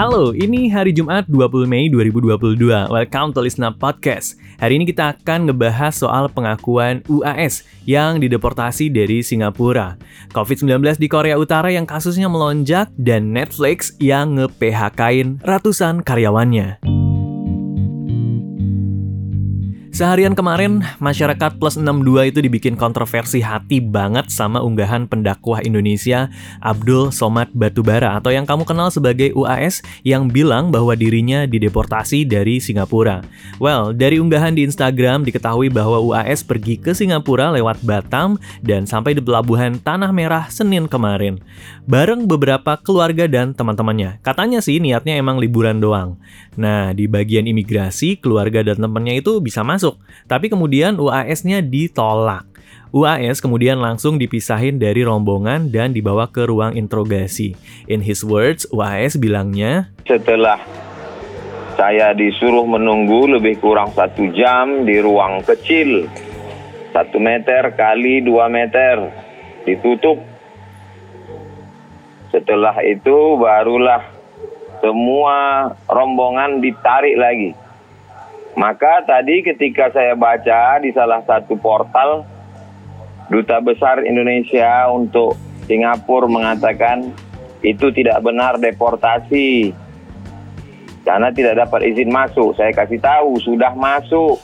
Halo, ini hari Jumat 20 Mei 2022. Welcome to Lisna Podcast. Hari ini kita akan ngebahas soal pengakuan UAS yang dideportasi dari Singapura. COVID-19 di Korea Utara yang kasusnya melonjak dan Netflix yang nge-PHK-in ratusan karyawannya. Seharian kemarin, masyarakat plus 62 itu dibikin kontroversi hati banget sama unggahan pendakwah Indonesia Abdul Somad Batubara atau yang kamu kenal sebagai UAS yang bilang bahwa dirinya dideportasi dari Singapura. Well, dari unggahan di Instagram diketahui bahwa UAS pergi ke Singapura lewat Batam dan sampai di pelabuhan Tanah Merah Senin kemarin. Bareng beberapa keluarga dan teman-temannya. Katanya sih niatnya emang liburan doang. Nah, di bagian imigrasi, keluarga dan temannya itu bisa masuk masuk, tapi kemudian UAS-nya ditolak. UAS kemudian langsung dipisahin dari rombongan dan dibawa ke ruang interogasi. In his words, UAS bilangnya, Setelah saya disuruh menunggu lebih kurang satu jam di ruang kecil, satu meter kali dua meter, ditutup. Setelah itu barulah semua rombongan ditarik lagi. Maka tadi ketika saya baca di salah satu portal Duta Besar Indonesia untuk Singapura mengatakan itu tidak benar deportasi karena tidak dapat izin masuk. Saya kasih tahu sudah masuk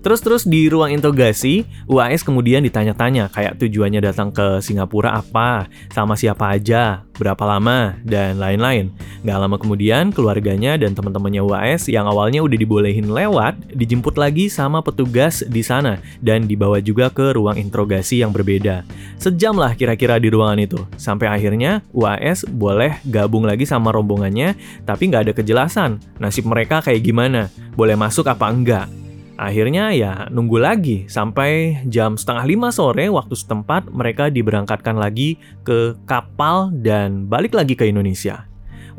Terus-terus di ruang interogasi, UAS kemudian ditanya-tanya kayak tujuannya datang ke Singapura apa, sama siapa aja, berapa lama, dan lain-lain. Gak lama kemudian, keluarganya dan teman-temannya UAS yang awalnya udah dibolehin lewat, dijemput lagi sama petugas di sana, dan dibawa juga ke ruang interogasi yang berbeda. Sejam lah kira-kira di ruangan itu, sampai akhirnya UAS boleh gabung lagi sama rombongannya, tapi nggak ada kejelasan nasib mereka kayak gimana, boleh masuk apa enggak. Akhirnya ya nunggu lagi sampai jam setengah lima sore waktu setempat mereka diberangkatkan lagi ke kapal dan balik lagi ke Indonesia.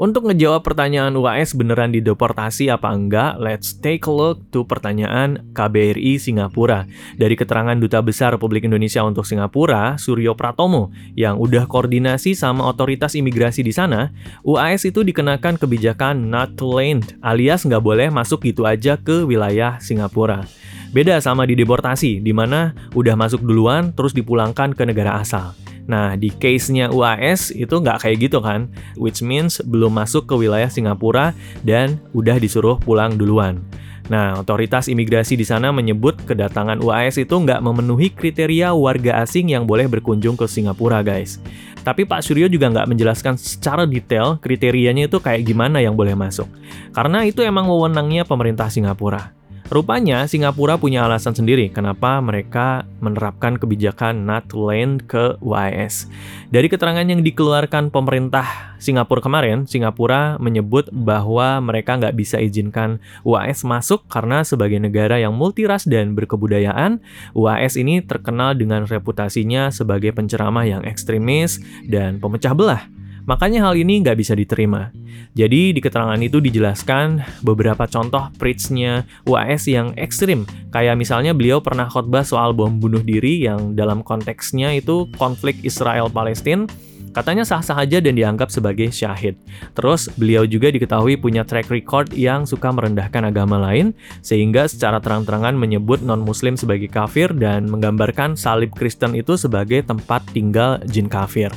Untuk ngejawab pertanyaan UAS beneran dideportasi apa enggak, let's take a look to pertanyaan KBRI Singapura. Dari keterangan Duta Besar Republik Indonesia untuk Singapura, Suryo Pratomo, yang udah koordinasi sama otoritas imigrasi di sana, UAS itu dikenakan kebijakan not to land, alias nggak boleh masuk gitu aja ke wilayah Singapura. Beda sama di deportasi, di mana udah masuk duluan terus dipulangkan ke negara asal. Nah, di case-nya UAS itu nggak kayak gitu kan, which means belum masuk ke wilayah Singapura dan udah disuruh pulang duluan. Nah, otoritas imigrasi di sana menyebut kedatangan UAS itu nggak memenuhi kriteria warga asing yang boleh berkunjung ke Singapura, guys. Tapi Pak Suryo juga nggak menjelaskan secara detail kriterianya itu kayak gimana yang boleh masuk. Karena itu emang wewenangnya pemerintah Singapura. Rupanya Singapura punya alasan sendiri kenapa mereka menerapkan kebijakan not land ke UAS. Dari keterangan yang dikeluarkan pemerintah Singapura kemarin, Singapura menyebut bahwa mereka nggak bisa izinkan UAS masuk karena sebagai negara yang multiras dan berkebudayaan, UAS ini terkenal dengan reputasinya sebagai penceramah yang ekstremis dan pemecah belah. Makanya hal ini nggak bisa diterima. Jadi di keterangan itu dijelaskan beberapa contoh preach-nya UAS yang ekstrim. Kayak misalnya beliau pernah khotbah soal bom bunuh diri yang dalam konteksnya itu konflik Israel-Palestina Katanya sah-sah aja dan dianggap sebagai syahid. Terus beliau juga diketahui punya track record yang suka merendahkan agama lain, sehingga secara terang-terangan menyebut non-muslim sebagai kafir dan menggambarkan salib Kristen itu sebagai tempat tinggal jin kafir.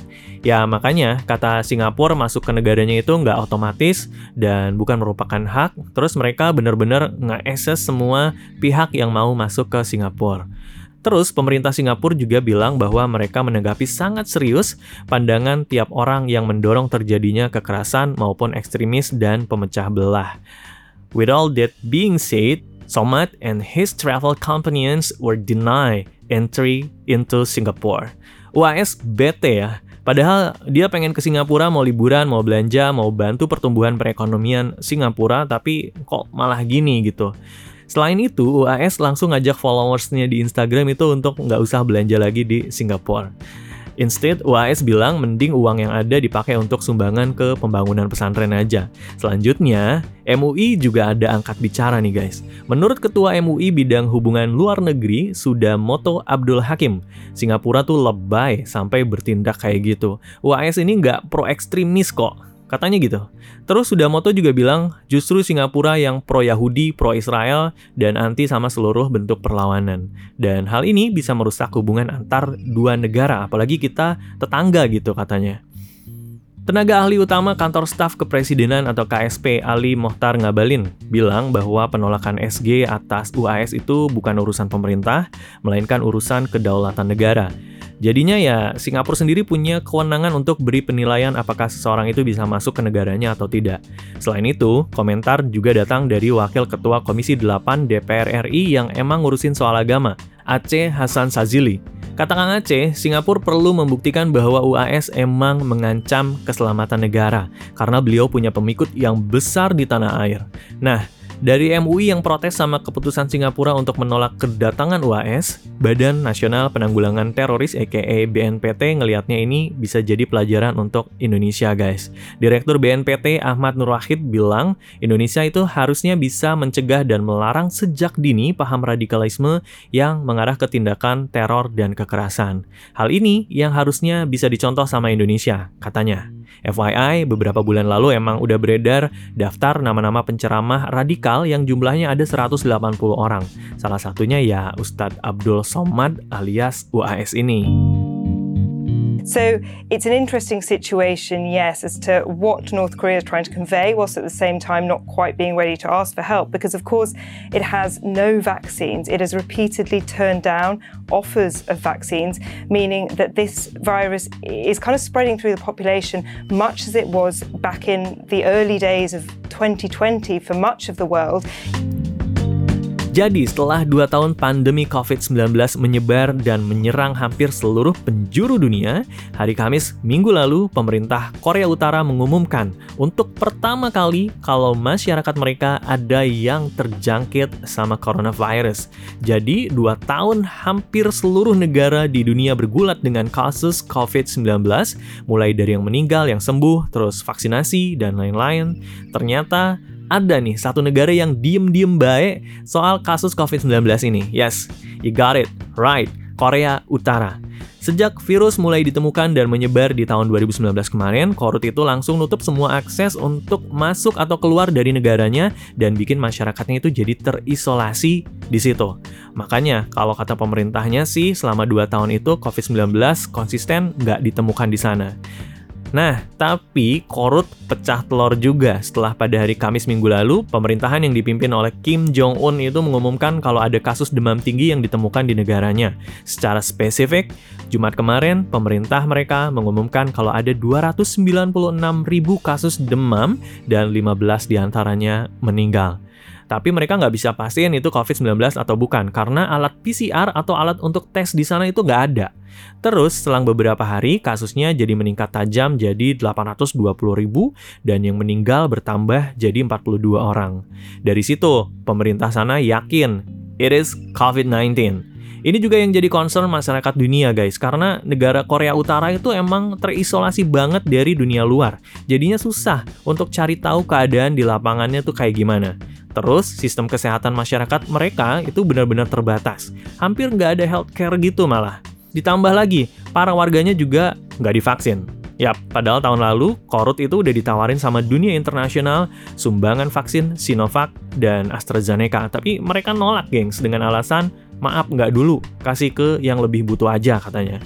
Ya makanya kata Singapura masuk ke negaranya itu nggak otomatis dan bukan merupakan hak, terus mereka benar-benar nge-access semua pihak yang mau masuk ke Singapura. Terus, pemerintah Singapura juga bilang bahwa mereka menanggapi sangat serius pandangan tiap orang yang mendorong terjadinya kekerasan maupun ekstremis dan pemecah belah. With all that being said, Somad and his travel companions were denied entry into Singapore. UAS bete ya, Padahal dia pengen ke Singapura mau liburan, mau belanja, mau bantu pertumbuhan perekonomian Singapura, tapi kok malah gini gitu. Selain itu, UAS langsung ngajak followersnya di Instagram itu untuk nggak usah belanja lagi di Singapura. Instead, UAS bilang mending uang yang ada dipakai untuk sumbangan ke pembangunan pesantren aja. Selanjutnya, MUI juga ada angkat bicara nih guys. Menurut Ketua MUI bidang hubungan luar negeri, sudah Moto Abdul Hakim, Singapura tuh lebay sampai bertindak kayak gitu. UAS ini nggak pro ekstremis kok, Katanya gitu. Terus Sudamoto juga bilang justru Singapura yang pro-Yahudi, pro-Israel, dan anti sama seluruh bentuk perlawanan. Dan hal ini bisa merusak hubungan antar dua negara, apalagi kita tetangga gitu katanya. Tenaga ahli utama kantor staf kepresidenan atau KSP Ali Mohtar Ngabalin bilang bahwa penolakan SG atas UAS itu bukan urusan pemerintah, melainkan urusan kedaulatan negara. Jadinya ya Singapura sendiri punya kewenangan untuk beri penilaian apakah seseorang itu bisa masuk ke negaranya atau tidak. Selain itu, komentar juga datang dari Wakil Ketua Komisi 8 DPR RI yang emang ngurusin soal agama, Aceh Hasan Sazili. Kata Kang Aceh, Singapura perlu membuktikan bahwa UAS emang mengancam keselamatan negara karena beliau punya pemikut yang besar di tanah air. Nah, dari MUI yang protes sama keputusan Singapura untuk menolak kedatangan UAS, Badan Nasional Penanggulangan Teroris aka BNPT ngelihatnya ini bisa jadi pelajaran untuk Indonesia guys. Direktur BNPT Ahmad Nur Wahid bilang, Indonesia itu harusnya bisa mencegah dan melarang sejak dini paham radikalisme yang mengarah ke tindakan teror dan kekerasan. Hal ini yang harusnya bisa dicontoh sama Indonesia, katanya. FYI, beberapa bulan lalu emang udah beredar daftar nama-nama penceramah radikal yang jumlahnya ada 180 orang. Salah satunya ya Ustadz Abdul Somad alias UAS ini. So it's an interesting situation, yes, as to what North Korea is trying to convey, whilst at the same time not quite being ready to ask for help, because of course it has no vaccines. It has repeatedly turned down offers of vaccines, meaning that this virus is kind of spreading through the population, much as it was back in the early days of 2020 for much of the world. Jadi setelah 2 tahun pandemi COVID-19 menyebar dan menyerang hampir seluruh penjuru dunia, hari Kamis minggu lalu pemerintah Korea Utara mengumumkan untuk pertama kali kalau masyarakat mereka ada yang terjangkit sama coronavirus. Jadi 2 tahun hampir seluruh negara di dunia bergulat dengan kasus COVID-19, mulai dari yang meninggal, yang sembuh, terus vaksinasi, dan lain-lain. Ternyata ada nih satu negara yang diem-diem baik soal kasus COVID-19 ini. Yes, you got it, right, Korea Utara. Sejak virus mulai ditemukan dan menyebar di tahun 2019 kemarin, Korut itu langsung nutup semua akses untuk masuk atau keluar dari negaranya dan bikin masyarakatnya itu jadi terisolasi di situ. Makanya, kalau kata pemerintahnya sih, selama 2 tahun itu COVID-19 konsisten nggak ditemukan di sana. Nah, tapi Korut pecah telur juga setelah pada hari Kamis minggu lalu, pemerintahan yang dipimpin oleh Kim Jong-un itu mengumumkan kalau ada kasus demam tinggi yang ditemukan di negaranya. Secara spesifik, Jumat kemarin, pemerintah mereka mengumumkan kalau ada 296 ribu kasus demam dan 15 di antaranya meninggal. Tapi mereka nggak bisa pastiin itu COVID-19 atau bukan, karena alat PCR atau alat untuk tes di sana itu nggak ada. Terus, selang beberapa hari, kasusnya jadi meningkat tajam jadi 820 ribu, dan yang meninggal bertambah jadi 42 orang. Dari situ, pemerintah sana yakin, it is COVID-19. Ini juga yang jadi concern masyarakat dunia guys, karena negara Korea Utara itu emang terisolasi banget dari dunia luar. Jadinya susah untuk cari tahu keadaan di lapangannya tuh kayak gimana. Terus, sistem kesehatan masyarakat mereka itu benar-benar terbatas. Hampir nggak ada healthcare gitu malah. Ditambah lagi, para warganya juga nggak divaksin. Yap, padahal tahun lalu Korut itu udah ditawarin sama dunia internasional sumbangan vaksin Sinovac dan AstraZeneca, tapi mereka nolak gengs dengan alasan maaf nggak dulu, kasih ke yang lebih butuh aja katanya.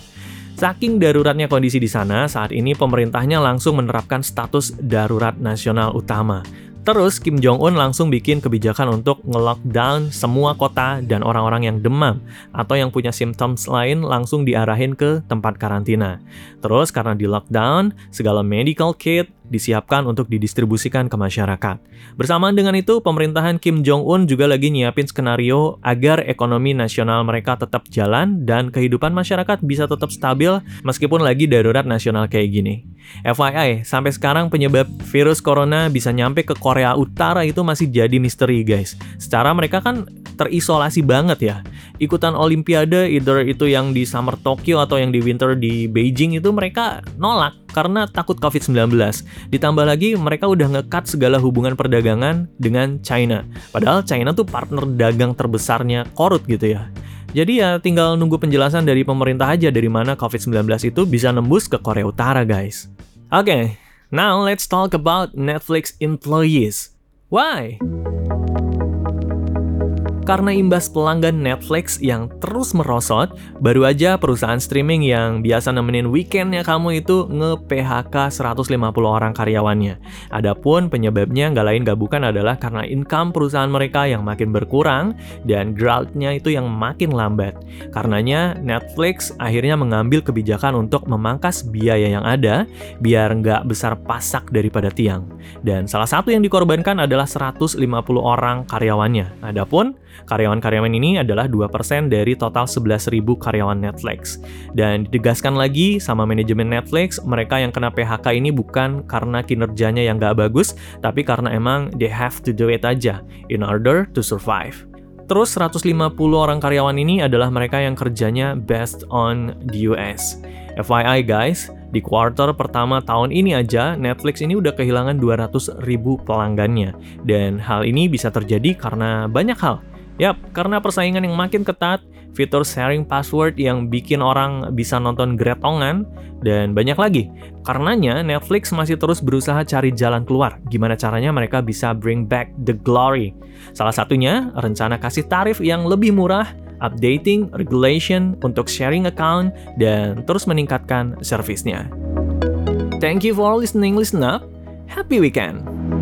Saking daruratnya kondisi di sana, saat ini pemerintahnya langsung menerapkan status darurat nasional utama. Terus Kim Jong Un langsung bikin kebijakan untuk nge-lockdown semua kota dan orang-orang yang demam atau yang punya symptoms lain langsung diarahin ke tempat karantina. Terus karena di lockdown, segala medical kit, disiapkan untuk didistribusikan ke masyarakat. Bersamaan dengan itu, pemerintahan Kim Jong-un juga lagi nyiapin skenario agar ekonomi nasional mereka tetap jalan dan kehidupan masyarakat bisa tetap stabil meskipun lagi darurat nasional kayak gini. FYI, sampai sekarang penyebab virus corona bisa nyampe ke Korea Utara itu masih jadi misteri guys. Secara mereka kan terisolasi banget ya. Ikutan olimpiade, either itu yang di summer Tokyo atau yang di winter di Beijing itu mereka nolak karena takut COVID-19. Ditambah lagi mereka udah ngekat segala hubungan perdagangan dengan China. Padahal China tuh partner dagang terbesarnya Korut gitu ya. Jadi ya tinggal nunggu penjelasan dari pemerintah aja dari mana COVID-19 itu bisa nembus ke Korea Utara guys. Oke, okay, Now let's talk about Netflix employees. Why? Karena imbas pelanggan Netflix yang terus merosot, baru aja perusahaan streaming yang biasa nemenin weekendnya kamu itu nge-PHK 150 orang karyawannya. Adapun penyebabnya nggak lain nggak bukan adalah karena income perusahaan mereka yang makin berkurang dan growth-nya itu yang makin lambat. Karenanya Netflix akhirnya mengambil kebijakan untuk memangkas biaya yang ada biar nggak besar pasak daripada tiang. Dan salah satu yang dikorbankan adalah 150 orang karyawannya. Adapun Karyawan-karyawan ini adalah 2% dari total 11.000 karyawan Netflix. Dan ditegaskan lagi sama manajemen Netflix, mereka yang kena PHK ini bukan karena kinerjanya yang gak bagus, tapi karena emang they have to do it aja in order to survive. Terus 150 orang karyawan ini adalah mereka yang kerjanya based on the US. FYI guys, di kuartal pertama tahun ini aja, Netflix ini udah kehilangan 200 ribu pelanggannya. Dan hal ini bisa terjadi karena banyak hal. Yap, karena persaingan yang makin ketat, fitur sharing password yang bikin orang bisa nonton gretongan, dan banyak lagi. Karenanya, Netflix masih terus berusaha cari jalan keluar. Gimana caranya mereka bisa bring back the glory. Salah satunya, rencana kasih tarif yang lebih murah, updating regulation untuk sharing account, dan terus meningkatkan servisnya. Thank you for listening, listen up. Happy weekend!